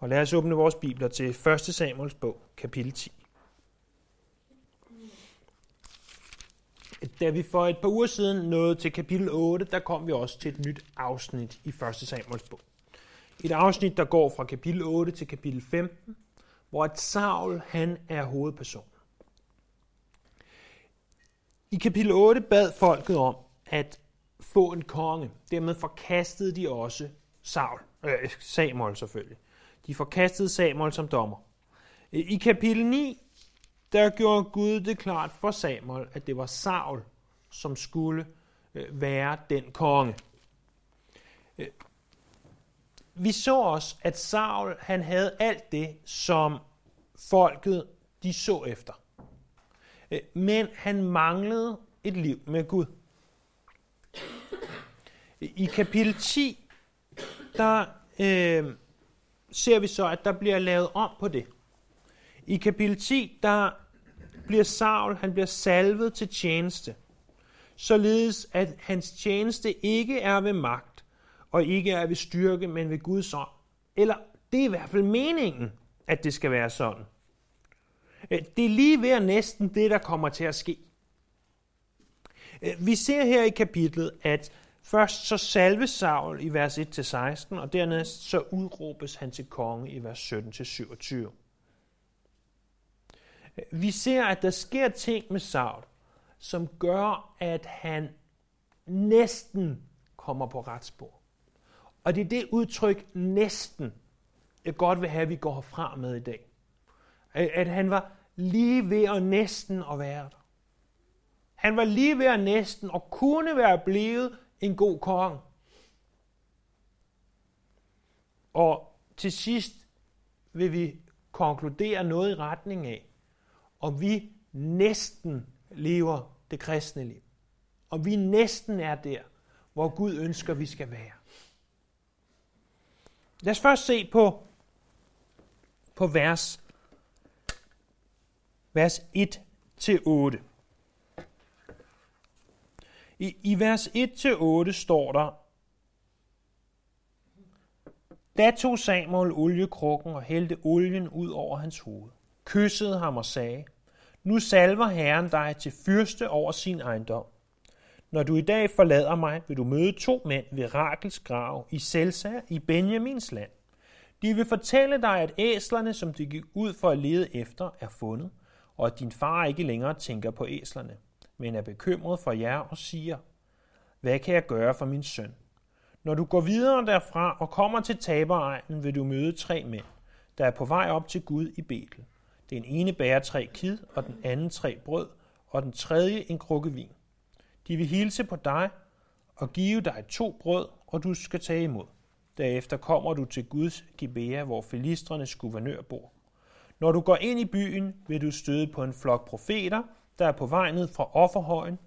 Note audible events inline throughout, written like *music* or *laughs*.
Og lad os åbne vores bibler til 1. Samuels bog, kapitel 10. Da vi for et par uger siden nåede til kapitel 8, der kom vi også til et nyt afsnit i 1. Samuels bog. Et afsnit, der går fra kapitel 8 til kapitel 15, hvor at Saul, han er hovedperson. I kapitel 8 bad folket om at få en konge. Dermed forkastede de også Saul, øh, Samuel selvfølgelig. De forkastede Samuel som dommer. I kapitel 9, der gjorde Gud det klart for Samuel, at det var Saul, som skulle øh, være den konge. Øh, vi så også, at Saul han havde alt det, som folket de så efter. Øh, men han manglede et liv med Gud. I kapitel 10, der øh, ser vi så, at der bliver lavet om på det. I kapitel 10, der bliver Saul, han bliver salvet til tjeneste, således at hans tjeneste ikke er ved magt, og ikke er ved styrke, men ved Guds ånd. Eller det er i hvert fald meningen, at det skal være sådan. Øh, det er lige ved at næsten det, der kommer til at ske. Øh, vi ser her i kapitlet, at først så salves Saul i vers 1-16, og dernæst så udråbes han til konge i vers 17-27. Vi ser, at der sker ting med Saul, som gør, at han næsten kommer på retsspor. Og det er det udtryk næsten, jeg godt vil have, at vi går herfra med i dag. At han var lige ved at næsten at være der. Han var lige ved at næsten og kunne være blevet en god kong. Og til sidst vil vi konkludere noget i retning af, om vi næsten lever det kristne liv. Om vi næsten er der, hvor Gud ønsker, vi skal være. Lad os først se på, på vers, vers 1-8. I, I vers 1-8 står der, Da tog Samuel oliekrukken og hældte olien ud over hans hoved, kyssede ham og sagde, Nu salver Herren dig til fyrste over sin ejendom. Når du i dag forlader mig, vil du møde to mænd ved Rakels grav i Selsa i Benjamins land. De vil fortælle dig, at æslerne, som de gik ud for at lede efter, er fundet, og at din far ikke længere tænker på æslerne, men er bekymret for jer og siger, hvad kan jeg gøre for min søn? Når du går videre derfra og kommer til taberegnen, vil du møde tre mænd, der er på vej op til Gud i Betel. Den ene bærer tre kid, og den anden tre brød, og den tredje en krukke vin. De vil hilse på dig og give dig to brød, og du skal tage imod. Derefter kommer du til Guds Gibea, hvor filistrenes guvernør bor. Når du går ind i byen, vil du støde på en flok profeter, der er på vej ned fra offerhøjen.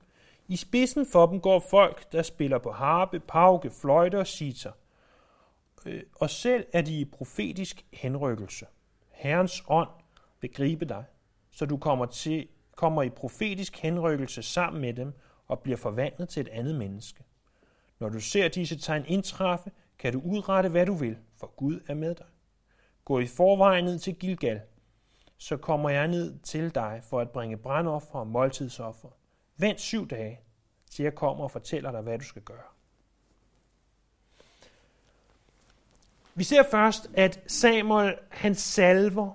I spidsen for dem går folk, der spiller på harpe, pauke, fløjte og sitar. Øh, og selv er de i profetisk henrykkelse. Herrens ånd vil gribe dig, så du kommer, til, kommer i profetisk henrykkelse sammen med dem og bliver forvandlet til et andet menneske. Når du ser disse tegn indtræffe, kan du udrette, hvad du vil, for Gud er med dig. Gå i forvejen ned til Gilgal, så kommer jeg ned til dig for at bringe brandoffer og måltidsoffer. Vent syv dage, til jeg kommer og fortæller dig, hvad du skal gøre. Vi ser først, at Samuel han salver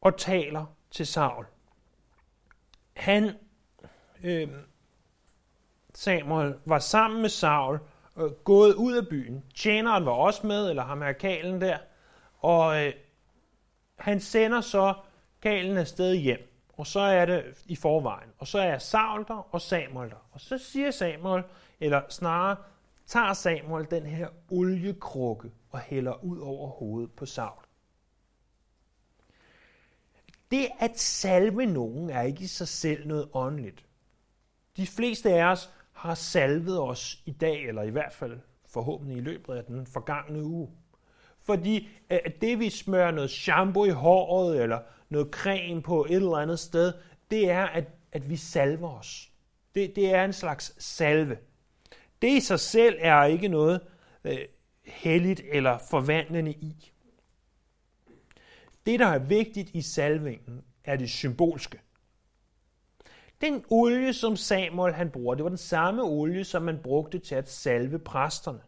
og taler til Saul. Han, øh, Samuel, var sammen med Saul, øh, gået ud af byen. Tjeneren var også med, eller ham her kalen der. Og øh, han sender så kalen afsted hjem. Og så er det i forvejen. Og så er Saul der, og Samuel der. Og så siger Samuel, eller snarere tager Samuel den her oliekrukke og hælder ud over hovedet på Saul. Det at salve nogen er ikke i sig selv noget åndeligt. De fleste af os har salvet os i dag, eller i hvert fald forhåbentlig i løbet af den forgangne uge. Fordi at det, vi smører noget shampoo i håret, eller noget creme på et eller andet sted, det er, at, at vi salver os. Det, det er en slags salve. Det i sig selv er ikke noget øh, helligt eller forvandlende i. Det, der er vigtigt i salvingen, er det symbolske. Den olie, som Samuel han bruger, det var den samme olie, som man brugte til at salve præsterne.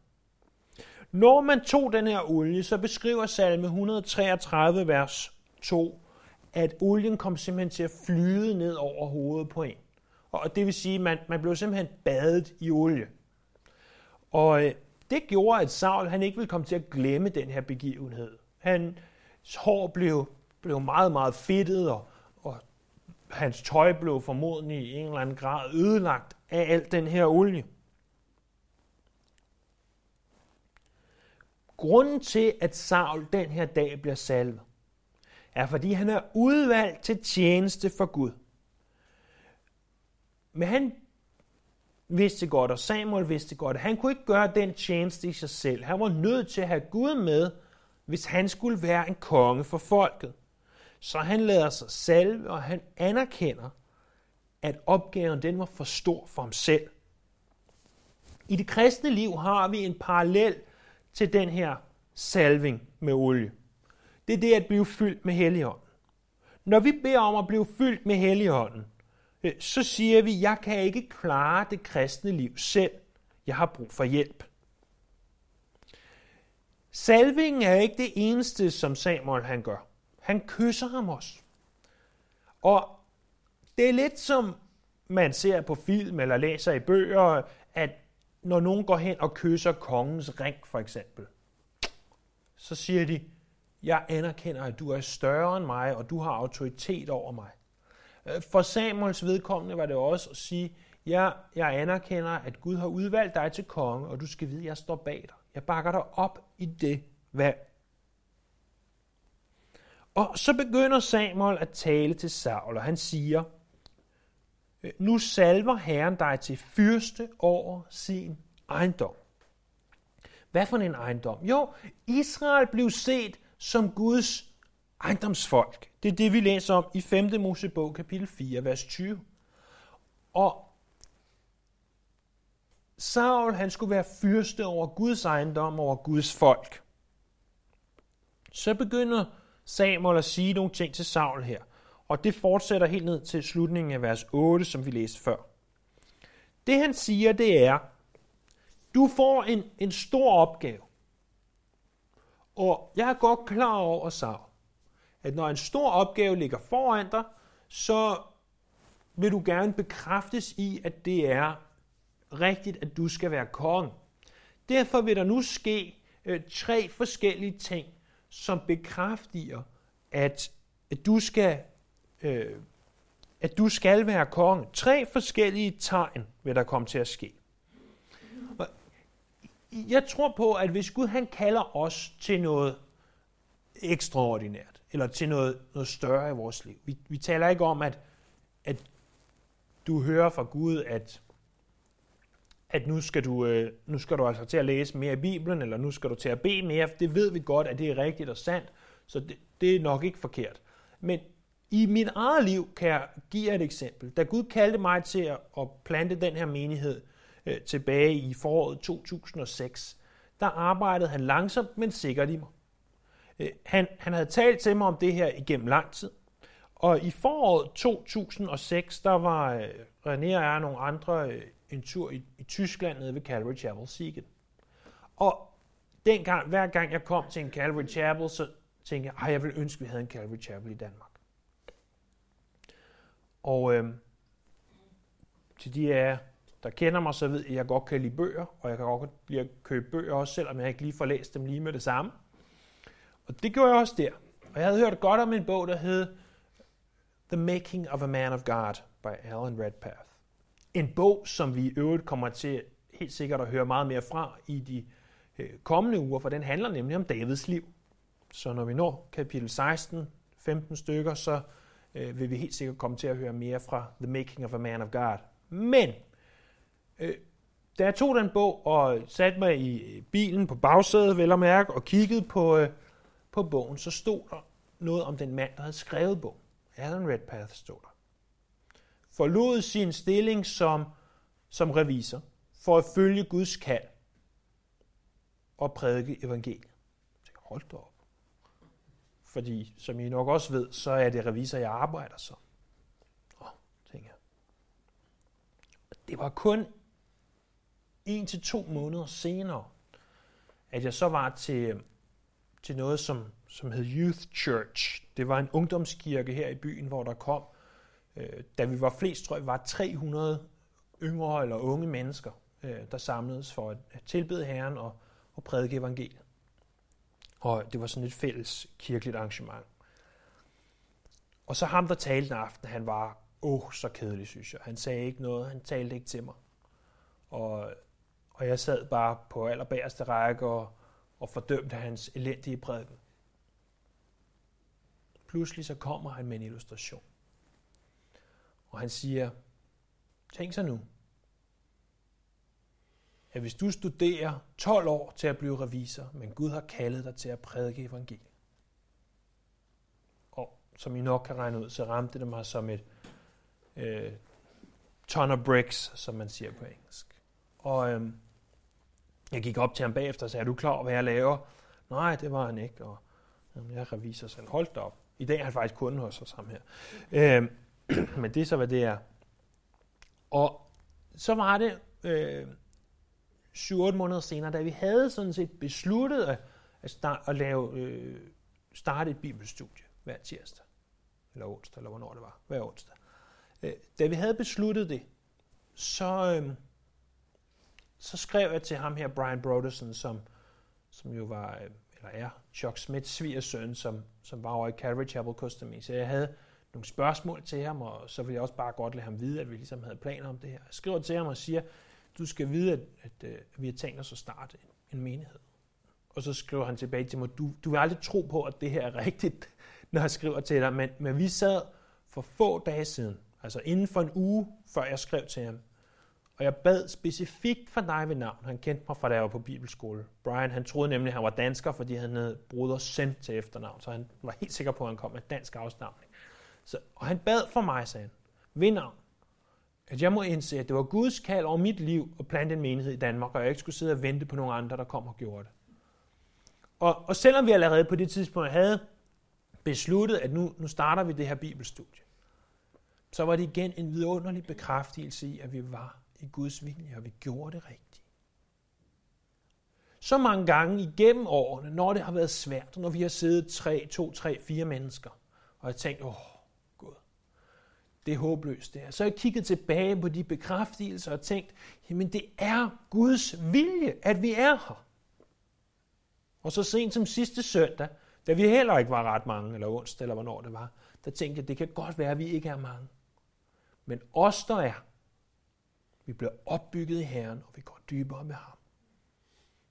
Når man tog den her olie, så beskriver salme 133, vers 2, at olien kom simpelthen til at flyde ned over hovedet på en. Og det vil sige, at man, man blev simpelthen badet i olie. Og øh, det gjorde, at Saul han ikke ville komme til at glemme den her begivenhed. Hans hår blev, blev meget, meget fedtet, og, og hans tøj blev formodentlig i en eller anden grad ødelagt af al den her olie. Grunden til, at Saul den her dag bliver salvet, er fordi han er udvalgt til tjeneste for Gud. Men han vidste godt, og Samuel vidste godt, at han kunne ikke gøre den tjeneste i sig selv. Han var nødt til at have Gud med, hvis han skulle være en konge for folket. Så han lader sig salve, og han anerkender, at opgaven den var for stor for ham selv. I det kristne liv har vi en parallel til den her salving med olie. Det er det at blive fyldt med Helligånden. Når vi beder om at blive fyldt med Helligånden, øh, så siger vi, jeg kan ikke klare det kristne liv selv. Jeg har brug for hjælp. Salvingen er ikke det eneste, som Samuel han gør. Han kysser ham også. Og det er lidt som man ser på film eller læser i bøger, at når nogen går hen og kysser kongens ring for eksempel, så siger de, jeg anerkender, at du er større end mig, og du har autoritet over mig. Øh, for Samuels vedkommende var det også at sige, ja, jeg anerkender, at Gud har udvalgt dig til konge, og du skal vide, at jeg står bag dig. Jeg bakker dig op i det valg. Og så begynder Samuel at tale til Saul, og han siger, nu salver Herren dig til fyrste over sin ejendom. Hvad for en ejendom? Jo, Israel blev set som Guds ejendomsfolk. Det er det, vi læser om i 5. Mosebog, kapitel 4, vers 20. Og Saul, han skulle være fyrste over Guds ejendom, over Guds folk. Så begynder Samuel at sige nogle ting til Saul her. Og det fortsætter helt ned til slutningen af vers 8, som vi læste før. Det han siger, det er, du får en, en stor opgave. Og jeg er godt klar over, Saul, at når en stor opgave ligger foran dig, så vil du gerne bekræftes i, at det er rigtigt, at du skal være konge. Derfor vil der nu ske øh, tre forskellige ting, som bekræfter, at, at du skal øh, at du skal være konge. Tre forskellige tegn vil der komme til at ske. Og jeg tror på, at hvis Gud han kalder os til noget ekstraordinært, eller til noget, noget større i vores liv. Vi, vi taler ikke om, at, at du hører fra Gud, at, at nu, skal du, øh, nu skal du altså til at læse mere i Bibelen, eller nu skal du til at bede mere. Det ved vi godt, at det er rigtigt og sandt, så det, det er nok ikke forkert. Men i mit eget liv kan jeg give jer et eksempel. Da Gud kaldte mig til at plante den her menighed øh, tilbage i foråret 2006, der arbejdede han langsomt, men sikkert i mig. Øh, han, han havde talt til mig om det her igennem lang tid. Og i foråret 2006, der var øh, René og jeg og nogle andre øh, en tur i, i Tyskland nede ved Calvary Chapel Siegen. Og dengang, hver gang jeg kom til en Calvary Chapel, så tænkte jeg, at jeg ville ønske, at vi havde en Calvary Chapel i Danmark. Og øh, til de af der kender mig, så ved jeg, at jeg godt kan lide bøger, og jeg kan godt lide at købe bøger også, selvom jeg ikke lige får læst dem lige med det samme. Og det gjorde jeg også der. Og jeg havde hørt godt om en bog, der hed The Making of a Man of God by Alan Redpath. En bog, som vi i øvrigt kommer til helt sikkert at høre meget mere fra i de øh, kommende uger, for den handler nemlig om Davids liv. Så når vi når kapitel 16, 15 stykker, så øh, vil vi helt sikkert komme til at høre mere fra The Making of a Man of God. Men, øh, da jeg tog den bog og satte mig i øh, bilen på bagsædet, vel og mærke, og kiggede på, øh, på bogen, så stod der noget om den mand, der havde skrevet bogen. Alan Redpath stod der. Forlod sin stilling som, som revisor for at følge Guds kald og prædike evangeliet. Jeg tænkte, hold da op fordi som I nok også ved, så er det revisor, jeg arbejder så. Åh, tænker jeg. Det var kun en til to måneder senere, at jeg så var til, til noget, som, som hed Youth Church. Det var en ungdomskirke her i byen, hvor der kom, øh, da vi var flest, tror jeg, var 300 yngre eller unge mennesker, øh, der samledes for at tilbede Herren og, og prædike evangeliet. Og det var sådan et fælles kirkeligt arrangement. Og så ham, der talte den aften, han var, åh, oh, så kedelig, synes jeg. Han sagde ikke noget, han talte ikke til mig. Og, og jeg sad bare på allerbærste række og, og fordømte hans elendige prædiken. Pludselig så kommer han med en illustration. Og han siger, tænk så nu, at hvis du studerer 12 år til at blive revisor, men Gud har kaldet dig til at prædike evangeliet. Og som I nok kan regne ud, så ramte det mig som et øh, ton of bricks, som man siger på engelsk. Og øh, jeg gik op til ham bagefter og sagde, er du klar over, hvad jeg laver? Nej, det var han ikke. Og jamen, jeg er revisor han holdt op. I dag er han faktisk kunde hos os ham her. Øh, *clears throat* men det er så, hvad det er. Og så var det, øh, 7-8 måneder senere, da vi havde sådan set besluttet at, at, start, at lave, øh, starte et bibelstudie hver tirsdag, eller onsdag, eller hvornår det var, hver onsdag. Øh, da vi havde besluttet det, så, øh, så skrev jeg til ham her, Brian Broderson, som, som jo var, øh, eller er, Chuck Smiths svigersøn, som, som var over i Calvary Chapel Custom Så jeg havde nogle spørgsmål til ham, og så ville jeg også bare godt lade ham vide, at vi ligesom havde planer om det her. Jeg skriver til ham og siger, du skal vide, at, at, øh, at vi har tænkt os at starte en, en menighed. Og så skriver han tilbage til mig, du, du vil aldrig tro på, at det her er *laughs* rigtigt, når jeg skriver til dig, men, men vi sad for få dage siden, altså inden for en uge, før jeg skrev til ham, og jeg bad specifikt for dig ved navn. Han kendte mig fra da jeg var på bibelskole. Brian, han troede nemlig, at han var dansker, fordi han havde bruder sendt til efternavn, så han var helt sikker på, at han kom med dansk afstamning. Så, og han bad for mig, sagde han, ved navn at jeg må indse, at det var Guds kald over mit liv at plante en menighed i Danmark, og jeg ikke skulle sidde og vente på nogle andre, der kom og gjorde det. Og, og selvom vi allerede på det tidspunkt havde besluttet, at nu, nu starter vi det her bibelstudie, så var det igen en vidunderlig bekræftelse i, at vi var i Guds vilje, og vi gjorde det rigtigt. Så mange gange igennem årene, når det har været svært, når vi har siddet tre, to, tre, fire mennesker, og jeg tænkt, åh, det er håbløst det her. Så har jeg kigget tilbage på de bekræftelser og tænkt, jamen det er Guds vilje, at vi er her. Og så sent som sidste søndag, da vi heller ikke var ret mange, eller onsdag, eller hvornår det var, der tænkte jeg, det kan godt være, at vi ikke er mange. Men os, der er, vi bliver opbygget i Herren, og vi går dybere med ham.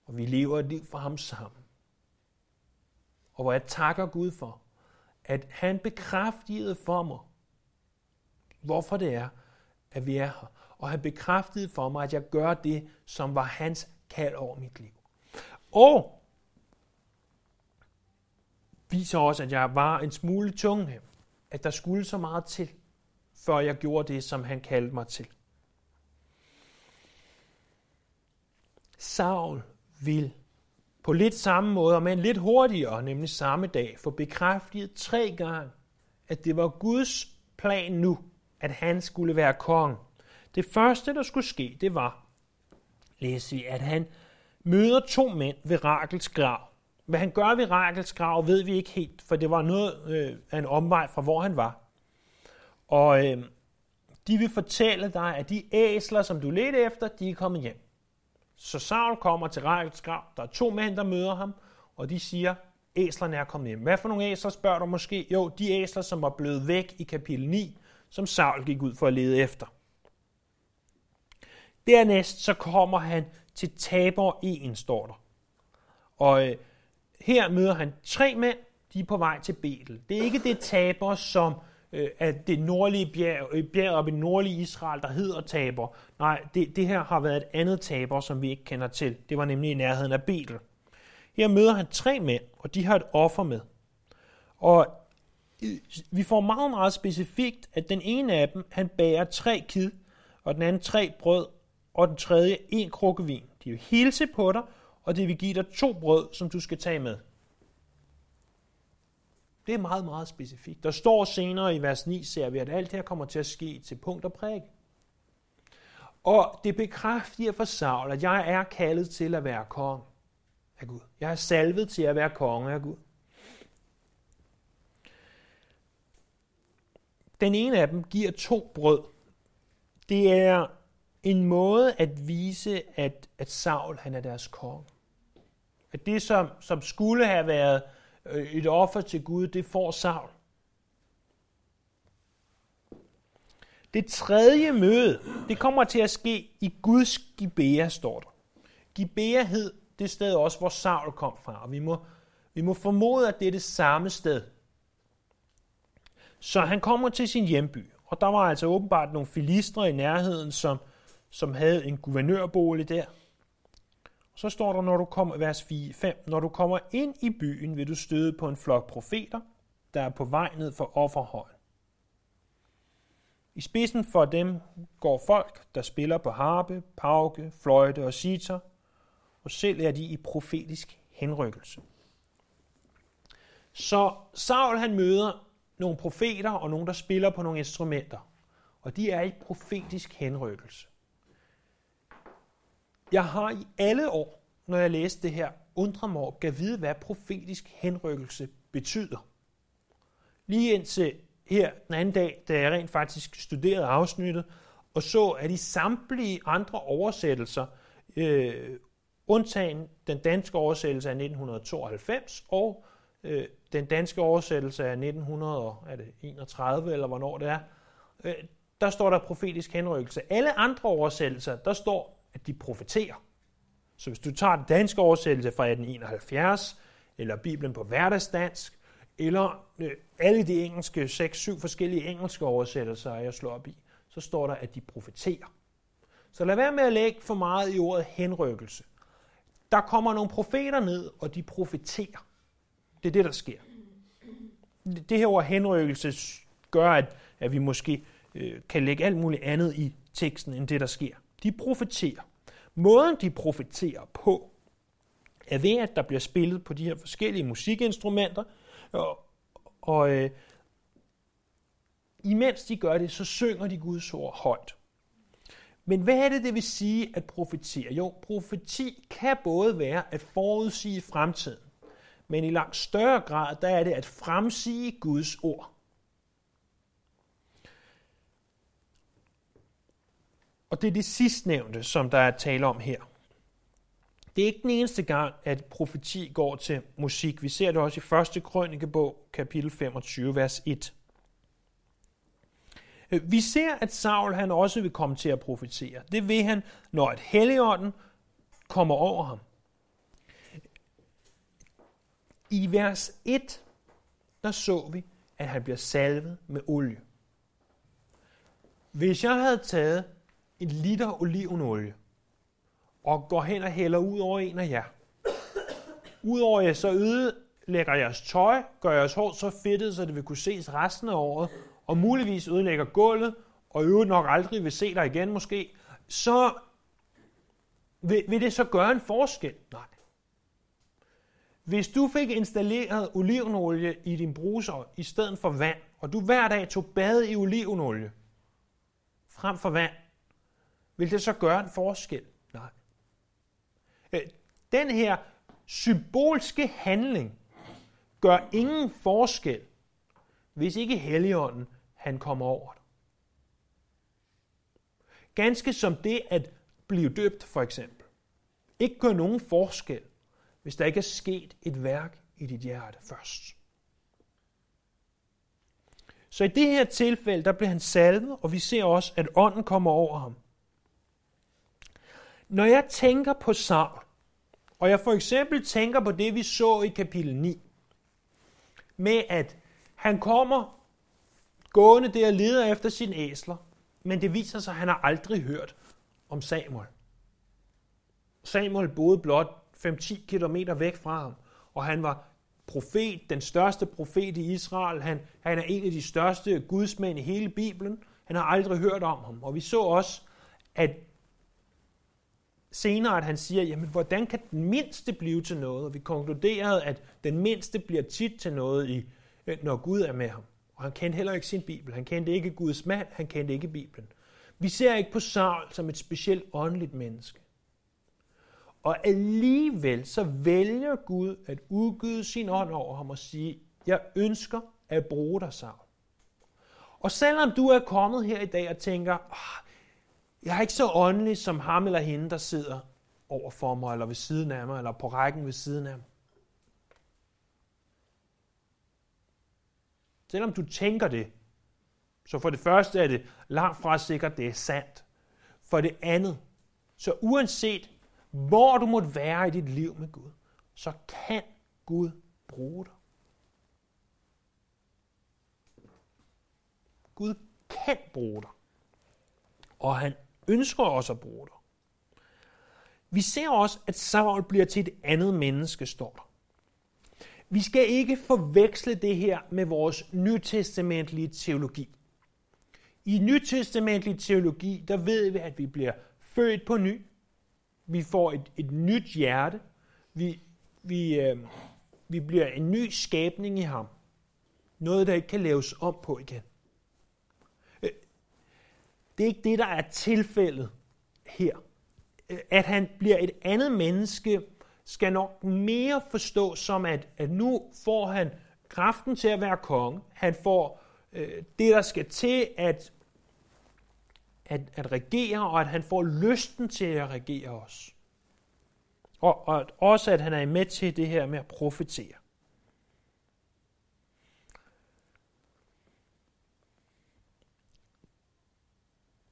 Og vi lever et liv for ham sammen. Og hvor jeg takker Gud for, at han bekræftede for mig, hvorfor det er, at vi er her. Og han bekræftede for mig, at jeg gør det, som var hans kald over mit liv. Og viser også, at jeg var en smule tung at der skulle så meget til, før jeg gjorde det, som han kaldte mig til. Saul vil på lidt samme måde, men lidt hurtigere, nemlig samme dag, få bekræftet tre gange, at det var Guds plan nu, at han skulle være kong. Det første, der skulle ske, det var, læser vi, at han møder to mænd ved Rakels grav. Hvad han gør ved Rakels grav, ved vi ikke helt, for det var noget øh, af en omvej fra, hvor han var. Og øh, de vil fortælle dig, at de æsler, som du ledte efter, de er kommet hjem. Så Saul kommer til Rakels grav. Der er to mænd, der møder ham, og de siger, æslerne er kommet hjem. Hvad for nogle æsler spørger du måske? Jo, de æsler, som var blevet væk i kapitel 9, som Saul gik ud for at lede efter. Dernæst så kommer han til Tabor en, står der. Og øh, her møder han tre mænd, de er på vej til Betel. Det er ikke det Tabor, som øh, er det nordlige bjerg, øh, bjerg op i nordlige Israel, der hedder Tabor. Nej, det, det her har været et andet Tabor, som vi ikke kender til. Det var nemlig i nærheden af Betel. Her møder han tre mænd, og de har et offer med. Og vi får meget, meget specifikt, at den ene af dem, han bærer tre kid, og den anden tre brød, og den tredje en krukke vin. De vil hilse på dig, og det vil give dig to brød, som du skal tage med. Det er meget, meget specifikt. Der står senere i vers 9, ser vi, at alt det her kommer til at ske til punkt og prik. Og det bekræfter for Saul, at jeg er kaldet til at være konge af Gud. Jeg er salvet til at være konge af Gud. Den ene af dem giver to brød. Det er en måde at vise, at, at Saul han er deres konge. At det, som, som skulle have været øh, et offer til Gud, det får Saul. Det tredje møde, det kommer til at ske i Guds Gibea, står der. Gibea hed det sted også, hvor Saul kom fra, og vi må, vi må formode, at det er det samme sted. Så han kommer til sin hjemby, og der var altså åbenbart nogle filistre i nærheden, som, som havde en guvernørbolig der. Så står der, når du kommer, vers 4, 5, når du kommer ind i byen, vil du støde på en flok profeter, der er på vej ned for offerhøjen. I spidsen for dem går folk, der spiller på harpe, pauke, fløjte og sitar, og selv er de i profetisk henrykkelse. Så Saul han møder nogle profeter og nogle, der spiller på nogle instrumenter. Og de er i profetisk henrykkelse. Jeg har i alle år, når jeg læste det her, undret mig over, at vide, hvad profetisk henrykkelse betyder. Lige indtil her den anden dag, da jeg rent faktisk studerede afsnittet, og så, at i samtlige andre oversættelser, øh, undtagen den danske oversættelse af 1992 og øh, den danske oversættelse af 1931, eller hvornår det er, øh, der står der profetisk henrykkelse. Alle andre oversættelser, der står, at de profeterer. Så hvis du tager den danske oversættelse fra 1871, eller Bibelen på hverdagsdansk, eller øh, alle de engelske, 6-7 forskellige engelske oversættelser, jeg slår op i, så står der, at de profeterer. Så lad være med at lægge for meget i ordet henrykkelse. Der kommer nogle profeter ned, og de profeterer. Det er det, der sker. Det her ord henrykkelse gør, at, at vi måske øh, kan lægge alt muligt andet i teksten, end det, der sker. De profeterer. Måden, de profeterer på, er ved, at der bliver spillet på de her forskellige musikinstrumenter, og, og øh, imens de gør det, så synger de Guds ord højt. Men hvad er det, det vil sige at profetere? Jo, profeti kan både være at forudsige fremtiden, men i langt større grad, der er det at fremsige Guds ord. Og det er det sidstnævnte, som der er tale om her. Det er ikke den eneste gang, at profeti går til musik. Vi ser det også i 1. krønikebog, kapitel 25, vers 1. Vi ser, at Saul han også vil komme til at profetere. Det vil han, når et helligånden kommer over ham. I vers 1, der så vi, at han bliver salvet med olie. Hvis jeg havde taget en liter olivenolie og går hen og hælder ud over en af jer, Udover jer så ødelægger jeres tøj, gør jeres hår så fedtet, så det vil kunne ses resten af året, og muligvis ødelægger gulvet, og i øvrigt nok aldrig vil se dig igen måske, så vil, vil det så gøre en forskel? Nej. Hvis du fik installeret olivenolie i din bruser i stedet for vand, og du hver dag tog bad i olivenolie frem for vand, vil det så gøre en forskel? Nej. Øh, den her symbolske handling gør ingen forskel, hvis ikke Helligånden han kommer over dig. Ganske som det at blive døbt for eksempel. Ikke gør nogen forskel, hvis der ikke er sket et værk i dit hjerte først. Så i det her tilfælde, der blev han salvet, og vi ser også, at ånden kommer over ham. Når jeg tænker på Saul, og jeg for eksempel tænker på det, vi så i kapitel 9, med at han kommer gående der og leder efter sine æsler, men det viser sig, at han har aldrig hørt om Samuel. Samuel boede blot 5-10 km væk fra ham, og han var profet, den største profet i Israel. Han, han er en af de største gudsmænd i hele Bibelen. Han har aldrig hørt om ham. Og vi så også, at senere, at han siger, jamen hvordan kan den mindste blive til noget? Og vi konkluderede, at den mindste bliver tit til noget i øh, når Gud er med ham. Og han kendte heller ikke sin Bibel. Han kendte ikke Guds mand. Han kendte ikke Bibelen. Vi ser ikke på Saul som et specielt åndeligt menneske. Og alligevel så vælger Gud at udgyde sin ånd over ham og sige, jeg ønsker at bruge dig, Saul. Og selvom du er kommet her i dag og tænker, oh, jeg er ikke så åndelig som ham eller hende, der sidder over for mig, eller ved siden af mig, eller på rækken ved siden af mig. Selvom du tænker det, så for det første er det langt fra sikkert, det er sandt. For det andet, så uanset hvor du måtte være i dit liv med Gud, så kan Gud bruge dig. Gud kan bruge dig. Og han ønsker også at bruge dig. Vi ser også, at Saul bliver til et andet menneske, står der. Vi skal ikke forveksle det her med vores nytestamentlige teologi. I nytestamentlig teologi, der ved vi, at vi bliver født på ny. Vi får et, et nyt hjerte. Vi, vi, øh, vi bliver en ny skabning i ham. Noget, der ikke kan laves om på igen. Øh, det er ikke det, der er tilfældet her. Øh, at han bliver et andet menneske, skal nok mere forstå som, at, at nu får han kraften til at være konge. Han får øh, det, der skal til at, at, at regere, og at han får lysten til at regere os. Og, og også, at han er med til det her med at profetere.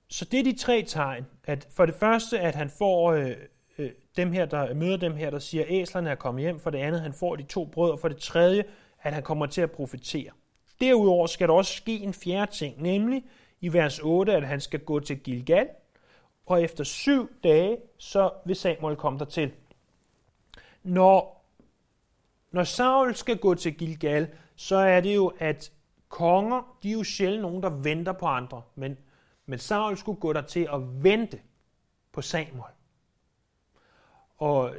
Så det er de tre tegn. At for det første, at han får øh, øh, dem her, der møder dem her, der siger, at æslerne er kommet hjem. For det andet, han får de to brød. Og for det tredje, at han kommer til at profetere. Derudover skal der også ske en fjerde ting, nemlig i vers 8, at han skal gå til Gilgal, og efter syv dage, så vil Samuel komme dertil. Når, når Saul skal gå til Gilgal, så er det jo, at konger, de er jo sjældent nogen, der venter på andre, men, men Saul skulle gå der til at vente på Samuel. Og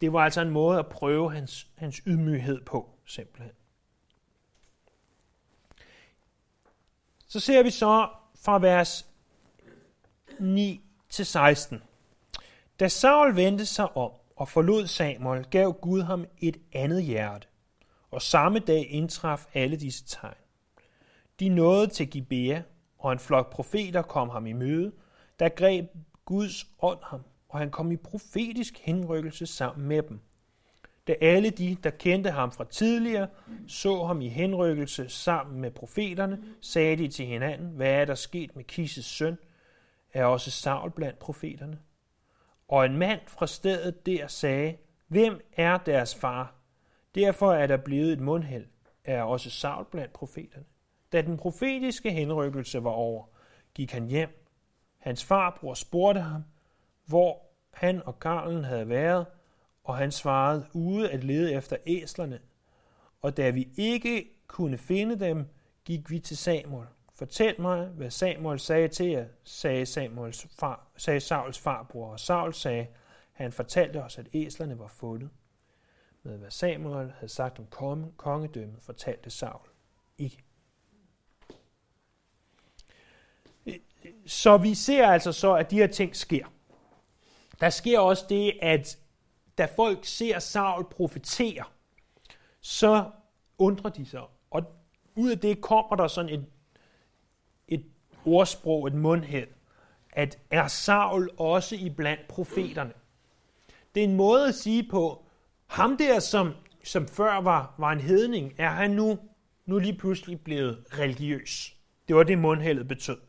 det var altså en måde at prøve hans, hans ydmyghed på, simpelthen. Så ser vi så fra vers 9 til 16. Da Saul vendte sig om og forlod Samuel, gav Gud ham et andet hjerte. Og samme dag indtraf alle disse tegn. De nåede til Gibea, og en flok profeter kom ham i møde, der greb Guds ånd ham, og han kom i profetisk henrykkelse sammen med dem. Da alle de, der kendte ham fra tidligere, så ham i henrykkelse sammen med profeterne, sagde de til hinanden, hvad er der sket med Kises søn? Er også Saul blandt profeterne? Og en mand fra stedet der sagde, hvem er deres far? Derfor er der blevet et mundhæld. Er også Saul blandt profeterne? Da den profetiske henrykkelse var over, gik han hjem. Hans farbror spurgte ham, hvor han og Karlen havde været, og han svarede, ude at lede efter æslerne. Og da vi ikke kunne finde dem, gik vi til Samuel. Fortæl mig, hvad Samuel sagde til jer, sagde, Samuels far, sagde Sauls farbror. Og Saul sagde, han fortalte os, at æslerne var fundet. Med hvad Samuel havde sagt om kongedømmet, fortalte Saul ikke. Så vi ser altså så, at de her ting sker. Der sker også det, at da folk ser Saul profetere, så undrer de sig. Og ud af det kommer der sådan et, et ordsprog, et mundhæld, at er Saul også i blandt profeterne. Det er en måde at sige på, ham der, som, som før var, var en hedning, er han nu, nu lige pludselig blevet religiøs. Det var det, mundhældet betød.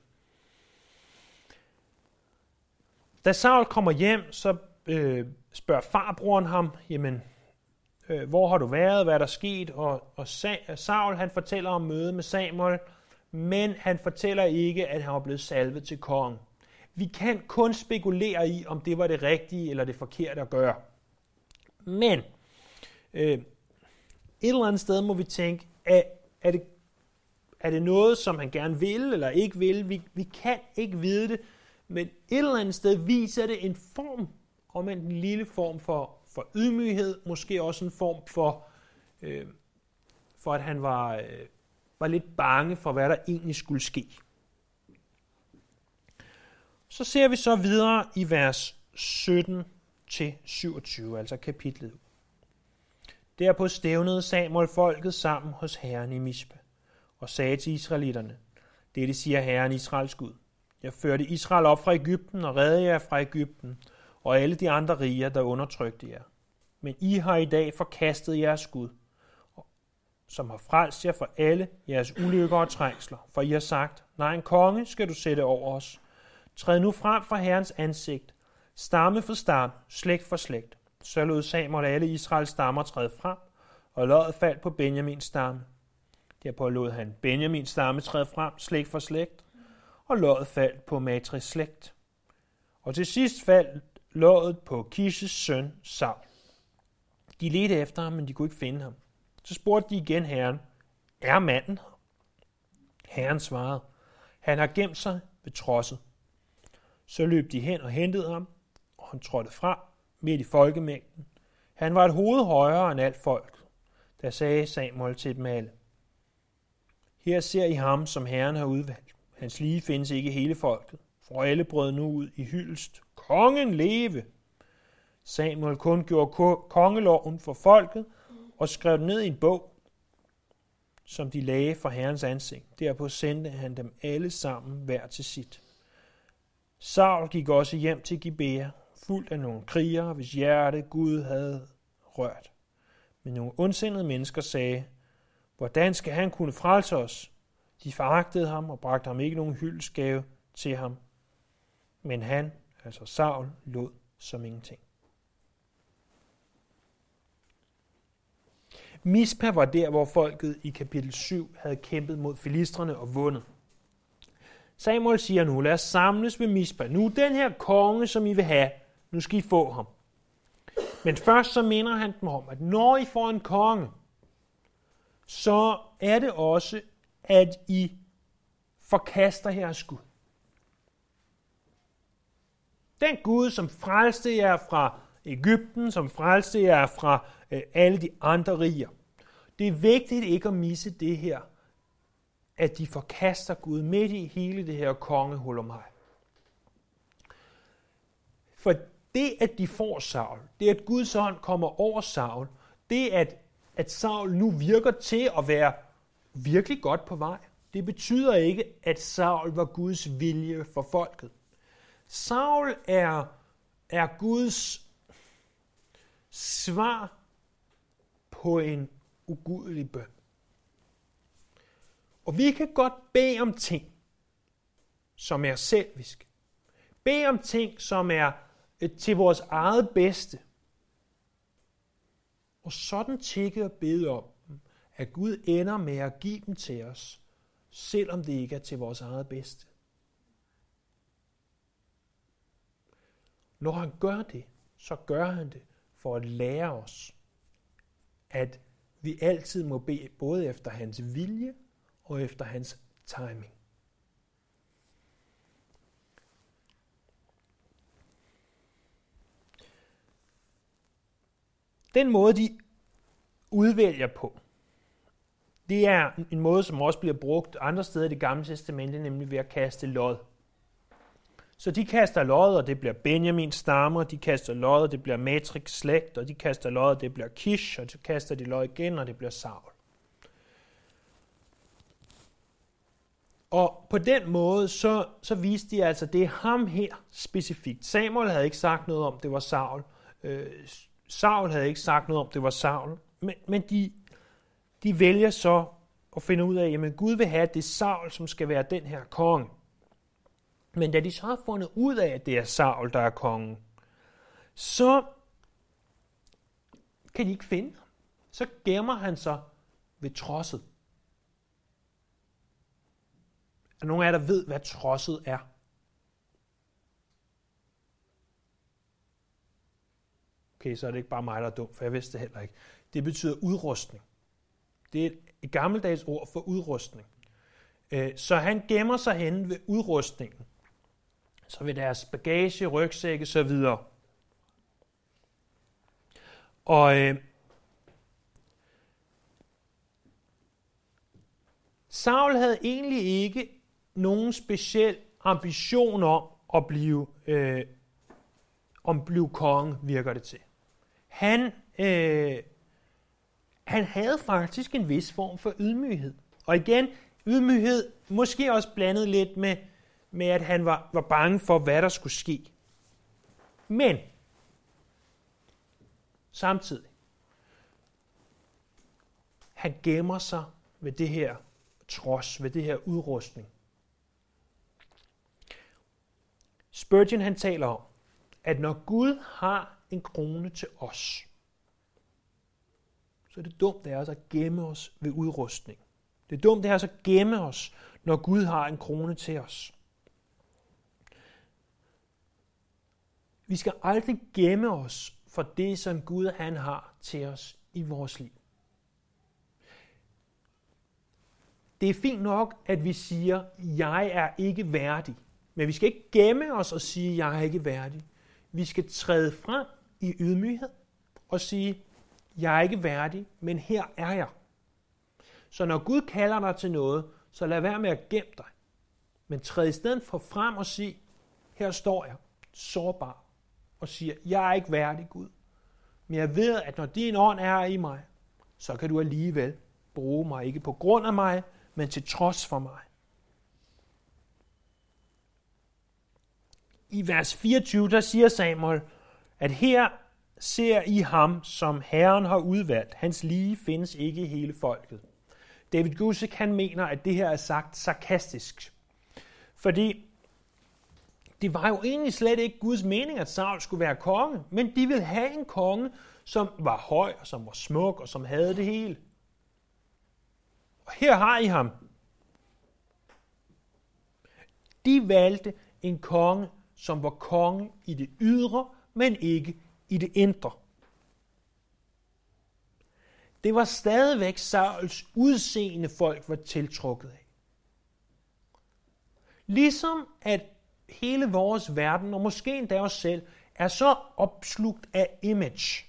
Da Saul kommer hjem, så øh, spørger farbroren ham, jamen, øh, hvor har du været, hvad er der sket? Og, og Saul, han fortæller om møde med Samuel, men han fortæller ikke, at han var blevet salvet til kongen. Vi kan kun spekulere i, om det var det rigtige eller det forkerte at gøre. Men øh, et eller andet sted må vi tænke, er, er, det, er det noget, som han gerne vil eller ikke vil? Vi, vi kan ikke vide det, men et eller andet sted viser det en form om en lille form for, for ydmyghed, måske også en form for, øh, for at han var, øh, var lidt bange for, hvad der egentlig skulle ske. Så ser vi så videre i vers 17 til 27, altså kapitlet. Derpå stævnede Samuel folket sammen hos herren i Mispe, og sagde til israelitterne, Dette siger herren Israels Gud. Jeg førte Israel op fra Ægypten og redde jer fra Ægypten, og alle de andre riger, der undertrykte jer. Men I har i dag forkastet jeres Gud, som har frelst jer for alle jeres ulykker og trængsler. For I har sagt, nej, en konge skal du sætte over os. Træd nu frem fra Herrens ansigt, stamme for stamme, slægt for slægt. Så lod Samuel alle Israels stammer træde frem, og loddet faldt på Benjamins stamme. Derpå lod han Benjamins stamme træde frem, slægt for slægt, og loddet faldt på Matris slægt. Og til sidst faldt låget på Kishes søn Saul. De ledte efter ham, men de kunne ikke finde ham. Så spurgte de igen herren, er manden? Herren svarede, han har gemt sig ved trosset. Så løb de hen og hentede ham, og han trådte frem midt i folkemængden. Han var et hoved højere end alt folk. Der sagde Samuel til dem alle. Her ser I ham, som Herren har udvalgt. Hans lige findes ikke i hele folket, for alle brød nu ud i hyldest. Kongen leve! Samuel kun gjorde kongeloven for folket og skrev den ned i en bog, som de lagde for Herrens ansigt. Derpå sendte han dem alle sammen hver til sit. Saul gik også hjem til Gibea, fuldt af nogle krigere, hvis hjerte Gud havde rørt. Men nogle ondsindede mennesker sagde, hvordan skal han kunne frelse os? De foragtede ham og bragte ham ikke nogen hyldesgave til ham. Men han, altså Saul, lod som ingenting. Mispa var der, hvor folket i kapitel 7 havde kæmpet mod filistrene og vundet. Samuel siger nu, lad os samles ved Mispa. Nu den her konge, som I vil have, nu skal I få ham. Men først så minder han dem om, at når I får en konge, så er det også, at I forkaster jeres Gud. Den Gud, som frelste jer fra Ægypten, som frelste jer fra øh, alle de andre riger. Det er vigtigt ikke at misse det her, at de forkaster Gud midt i hele det her kongehul om mig. For det, at de får Saul, det at Guds ånd kommer over Saul, det at, at Saul nu virker til at være virkelig godt på vej, det betyder ikke, at Saul var Guds vilje for folket. Saul er, er Guds svar på en ugudelig bøn. Og vi kan godt bede om ting, som er selviske. Bede om ting, som er øh, til vores eget bedste. Og sådan tikke og bede om, at Gud ender med at give dem til os, selvom det ikke er til vores eget bedste. Når han gør det, så gør han det for at lære os, at vi altid må bede både efter hans vilje og efter hans timing. Den måde, de udvælger på, det er en måde, som også bliver brugt andre steder i det gamle testamente, nemlig ved at kaste lod. Så de kaster lod, og det bliver Benjamins stammer, de kaster lod, og det bliver Matrix slægt, og de kaster lod, og det bliver Kish, og så kaster de lod igen, og det bliver Saul. Og på den måde, så, så viste de altså, det er ham her specifikt. Samuel havde ikke sagt noget om, det var Saul. Øh, Saul havde ikke sagt noget om, det var Saul. Men, men de, de vælger så at finde ud af, at Gud vil have, at det er Saul, som skal være den her konge. Men da de så har fundet ud af, at det er Saul, der er kongen, så kan de ikke finde ham. Så gemmer han sig ved trosset. Er nogen af jer, der ved, hvad trosset er? Okay, så er det ikke bare mig, der er dum, for jeg vidste det heller ikke. Det betyder udrustning. Det er et gammeldags ord for udrustning. Øh, så han gemmer sig hen ved udrustningen så vil deres bagage, rygsække så videre. Og øh, Saul havde egentlig ikke nogen speciel ambition om at blive, øh, om blive konge, virker det til. Han, øh, han havde faktisk en vis form for ydmyghed. Og igen, ydmyghed måske også blandet lidt med, med at han var, var bange for, hvad der skulle ske. Men samtidig, han gemmer sig ved det her trods, ved det her udrustning. Spurgeon han taler om, at når Gud har en krone til os, så er det dumt af os at gemme os ved udrustning. Det er dumt af os at gemme os, når Gud har en krone til os. Vi skal aldrig gemme os for det, som Gud han har til os i vores liv. Det er fint nok, at vi siger, jeg er ikke værdig. Men vi skal ikke gemme os og sige, jeg er ikke værdig. Vi skal træde frem i ydmyghed og sige, jeg er ikke værdig, men her er jeg. Så når Gud kalder dig til noget, så lad være med at gemme dig. Men træd i stedet for frem og sige, her står jeg, sårbar, og siger, jeg er ikke værdig, Gud. Men jeg ved, at når din ånd er i mig, så kan du alligevel bruge mig, ikke på grund af mig, men til trods for mig. I vers 24, der siger Samuel, at her ser I ham, som Herren har udvalgt. Hans lige findes ikke i hele folket. David Gusick, han mener, at det her er sagt sarkastisk. Fordi det var jo egentlig slet ikke Guds mening, at Saul skulle være konge, men de ville have en konge, som var høj, og som var smuk, og som havde det hele. Og her har I ham. De valgte en konge, som var konge i det ydre, men ikke i det indre. Det var stadigvæk Sauls udseende folk var tiltrukket af. Ligesom at hele vores verden, og måske endda os selv, er så opslugt af image.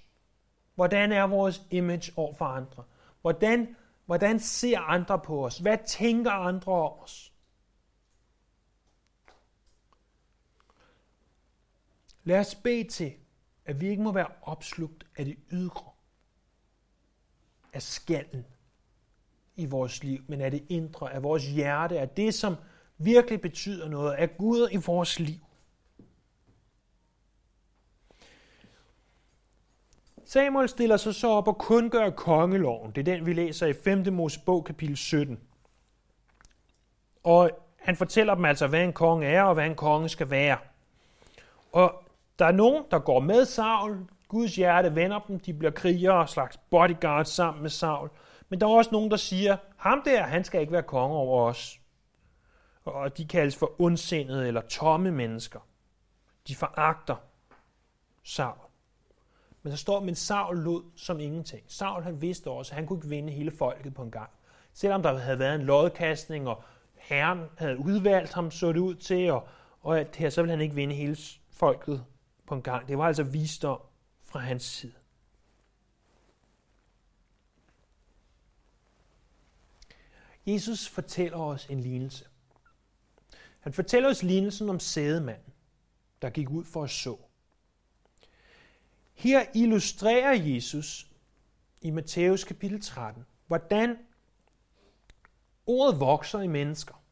Hvordan er vores image over for andre? Hvordan, hvordan ser andre på os? Hvad tænker andre om os? Lad os bede til, at vi ikke må være opslugt af det ydre, af skallen i vores liv, men af det indre, af vores hjerte, af det, som virkelig betyder noget, er Gud i vores liv. Samuel stiller sig så op og kun gør kongeloven. Det er den, vi læser i 5. Mosebog, kapitel 17. Og han fortæller dem altså, hvad en konge er, og hvad en konge skal være. Og der er nogen, der går med Saul. Guds hjerte vender dem. De bliver krigere, og slags bodyguards sammen med Saul. Men der er også nogen, der siger, ham der, han skal ikke være konge over os. Og de kaldes for ondsindede eller tomme mennesker. De foragter Saul. Men der står, men Saul lod som ingenting. Saul han vidste også, at han kunne ikke vinde hele folket på en gang. Selvom der havde været en lodkastning, og herren havde udvalgt ham, så det ud til, og, og at her, så ville han ikke vinde hele folket på en gang. Det var altså visdom fra hans side. Jesus fortæller os en lignelse. Han fortæller os lignelsen om sædemanden, der gik ud for at så. Her illustrerer Jesus i Matthæus kapitel 13, hvordan ordet vokser i mennesker.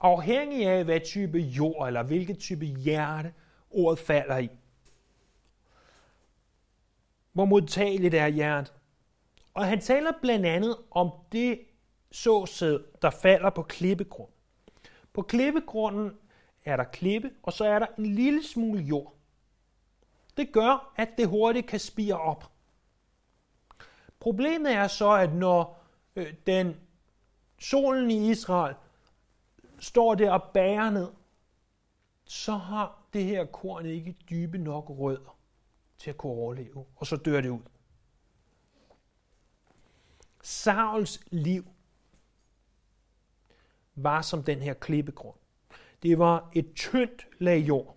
Afhængig af, hvad type jord eller hvilket type hjerte ordet falder i. Hvor modtageligt er hjertet. Og han taler blandt andet om det såsæd, der falder på klippegrund. På klippegrunden er der klippe, og så er der en lille smule jord. Det gør, at det hurtigt kan spire op. Problemet er så, at når øh, den solen i Israel står der og bærer ned, så har det her korn ikke dybe nok rødder til at kunne overleve, og så dør det ud. Sauls liv var som den her klippegrund. Det var et tyndt lag jord.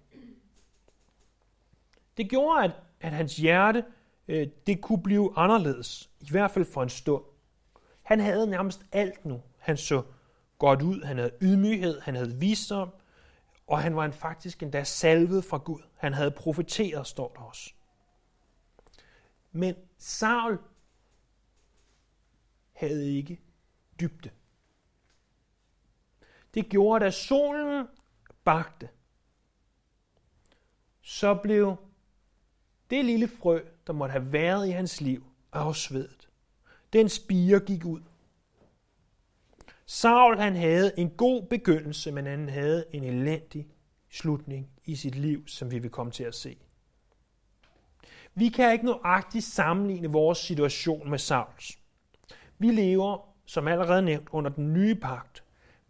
Det gjorde, at, at hans hjerte øh, det kunne blive anderledes, i hvert fald for en stund. Han havde nærmest alt nu. Han så godt ud, han havde ydmyghed, han havde visdom, og han var en faktisk endda salvet fra Gud. Han havde profeteret, står der også. Men Saul havde ikke dybde. Det gjorde, at solen bagte, så blev det lille frø, der måtte have været i hans liv, afsvedet. Den spire gik ud. Saul han havde en god begyndelse, men han havde en elendig slutning i sit liv, som vi vil komme til at se. Vi kan ikke nøjagtigt sammenligne vores situation med Sauls. Vi lever, som allerede nævnt, under den nye pagt.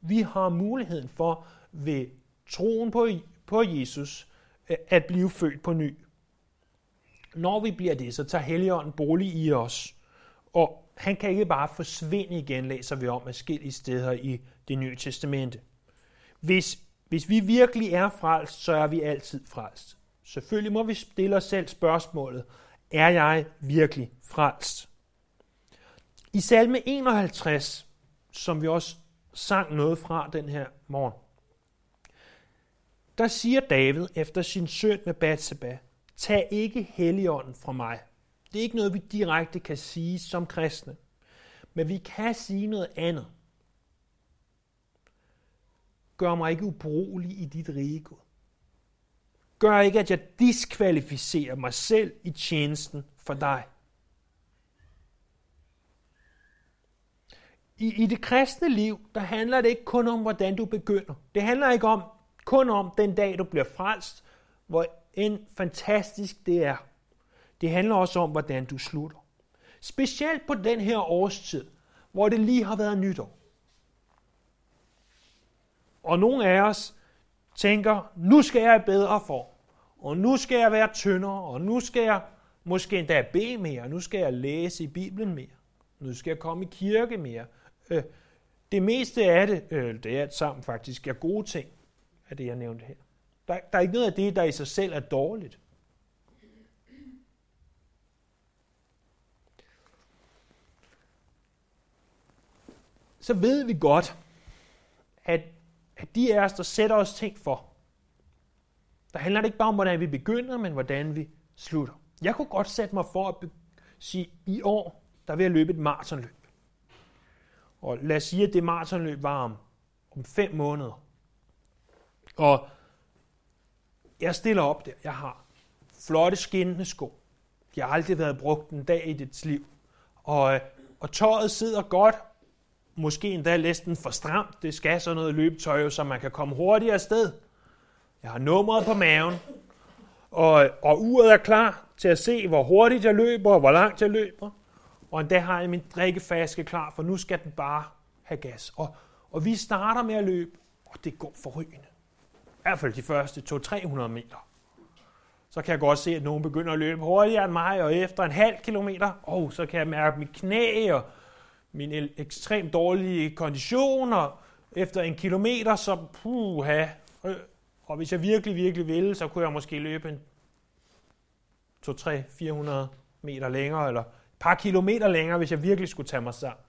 Vi har muligheden for ved troen på, på Jesus øh, at blive født på ny. Når vi bliver det, så tager Helligånden bolig i os. Og han kan ikke bare forsvinde igen, læser vi om forskellige steder i det nye testamente. Hvis, hvis vi virkelig er frelst, så er vi altid frelst. Selvfølgelig må vi stille os selv spørgsmålet, er jeg virkelig frelst? I salme 51, som vi også sang noget fra den her morgen, der siger David efter sin søn med Batseba, tag ikke helligånden fra mig. Det er ikke noget, vi direkte kan sige som kristne. Men vi kan sige noget andet. Gør mig ikke ubrugelig i dit rige, Gud. Gør ikke, at jeg diskvalificerer mig selv i tjenesten for dig. I, I det kristne liv, der handler det ikke kun om, hvordan du begynder. Det handler ikke om, kun om den dag, du bliver frelst, hvor en fantastisk det er. Det handler også om, hvordan du slutter. Specielt på den her årstid, hvor det lige har været nytår. Og nogle af os tænker, nu skal jeg bedre for, og nu skal jeg være tyndere, og nu skal jeg måske endda bede mere, nu skal jeg læse i Bibelen mere, nu skal jeg komme i kirke mere. Øh, det meste af det, øh, det er alt sammen faktisk, er gode ting af det, jeg nævnte her. Der, der er ikke noget af det, der i sig selv er dårligt. Så ved vi godt, at, at de af os, der sætter os ting for, der handler det ikke bare om, hvordan vi begynder, men hvordan vi slutter. Jeg kunne godt sætte mig for at sige, i år, der vil jeg løbe et maratonløb. Og lad os sige, at det maratonløb var om, om fem måneder. Og jeg stiller op der. Jeg har flotte skinnende sko. De har aldrig været brugt en dag i dit liv. Og, øh, og tøjet sidder godt. Måske endda næsten for stramt. Det skal sådan noget løbetøj, så man kan komme hurtigere afsted. Jeg har nummeret på maven. Og, og uret er klar til at se, hvor hurtigt jeg løber, og hvor langt jeg løber. Og endda har jeg min drikkeflaske klar, for nu skal den bare have gas. Og, og vi starter med at løbe, og det går forrygende hvert fald de første 200-300 meter. Så kan jeg godt se, at nogen begynder at løbe hurtigere end mig, og efter en halv kilometer, oh, så kan jeg mærke mit knæ og min ekstremt dårlige kondition, og efter en kilometer, så puha. Øh, og hvis jeg virkelig, virkelig ville, så kunne jeg måske løbe en 2, 3, 400 meter længere, eller par kilometer længere, hvis jeg virkelig skulle tage mig sammen.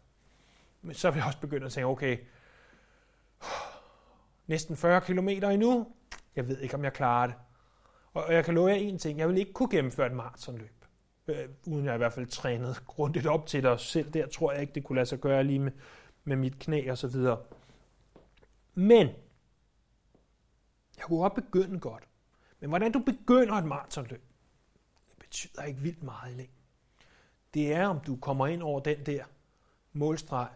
Men så vil jeg også begynde at tænke, okay, næsten 40 km endnu. Jeg ved ikke, om jeg klarer det. Og jeg kan love jer en ting. Jeg vil ikke kunne gennemføre et maratonløb. Øh, uden jeg i hvert fald trænet grundigt op til det. Og selv der tror jeg ikke, det kunne lade sig gøre lige med, med mit knæ og så videre. Men, jeg kunne godt begynde godt. Men hvordan du begynder et maratonløb, det betyder ikke vildt meget i længden. Det er, om du kommer ind over den der målstreg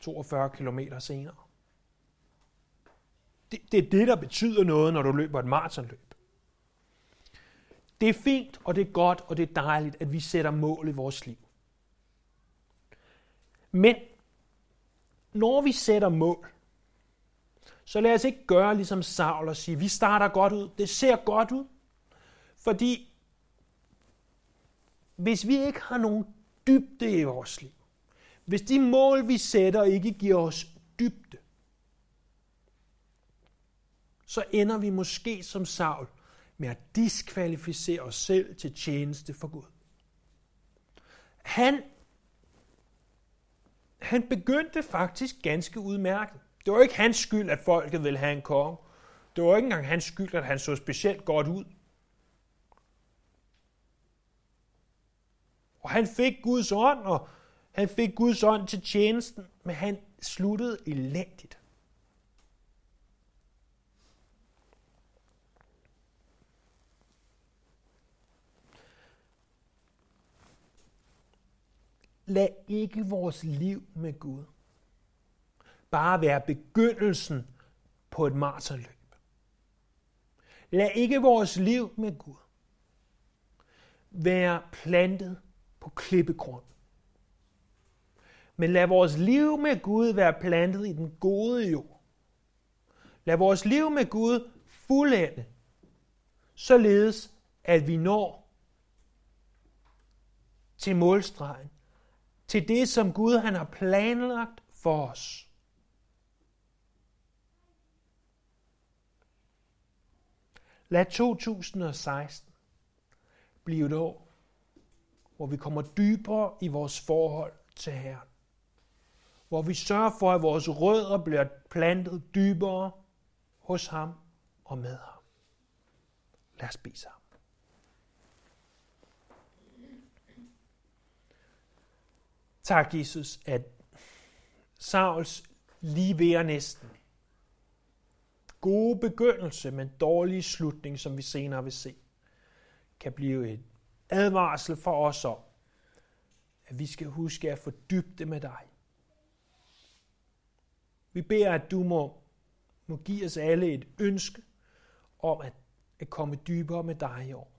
42 km senere. Det, det er det, der betyder noget, når du løber et maratonløb. Det er fint, og det er godt, og det er dejligt, at vi sætter mål i vores liv. Men når vi sætter mål, så lad os ikke gøre ligesom Saul og sige, vi starter godt ud, det ser godt ud. Fordi hvis vi ikke har nogen dybde i vores liv, hvis de mål, vi sætter, ikke giver os dybde, så ender vi måske som Saul med at diskvalificere os selv til tjeneste for Gud. Han, han begyndte faktisk ganske udmærket. Det var ikke hans skyld, at folket ville have en konge. Det var ikke engang hans skyld, at han så specielt godt ud. Og han fik Guds ånd, og han fik Guds ånd til tjenesten, men han sluttede elendigt. Lad ikke vores liv med Gud bare være begyndelsen på et marterløb. Lad ikke vores liv med Gud være plantet på klippegrund. Men lad vores liv med Gud være plantet i den gode jord. Lad vores liv med Gud fuldende, således at vi når til målstregen, til det, som Gud han har planlagt for os. Lad 2016 blive et år, hvor vi kommer dybere i vores forhold til Herren. Hvor vi sørger for, at vores rødder bliver plantet dybere hos ham og med ham. Lad os bede sammen. Tak, Jesus, at Sauls lige ved næsten gode begyndelse, men dårlige slutning, som vi senere vil se, kan blive et advarsel for os om, at vi skal huske at fordybe det med dig. Vi beder, at du må, må give os alle et ønske om at, at komme dybere med dig i år.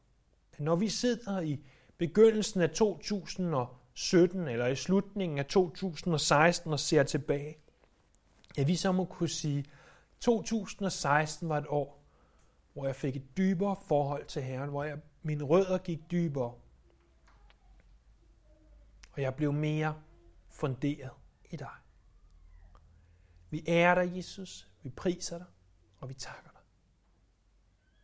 At når vi sidder i begyndelsen af 2017 eller i slutningen af 2016 og ser tilbage, at vi så må kunne sige, 2016 var et år, hvor jeg fik et dybere forhold til Herren, hvor jeg, mine rødder gik dybere, og jeg blev mere funderet i dig. Vi ærer dig, Jesus, vi priser dig, og vi takker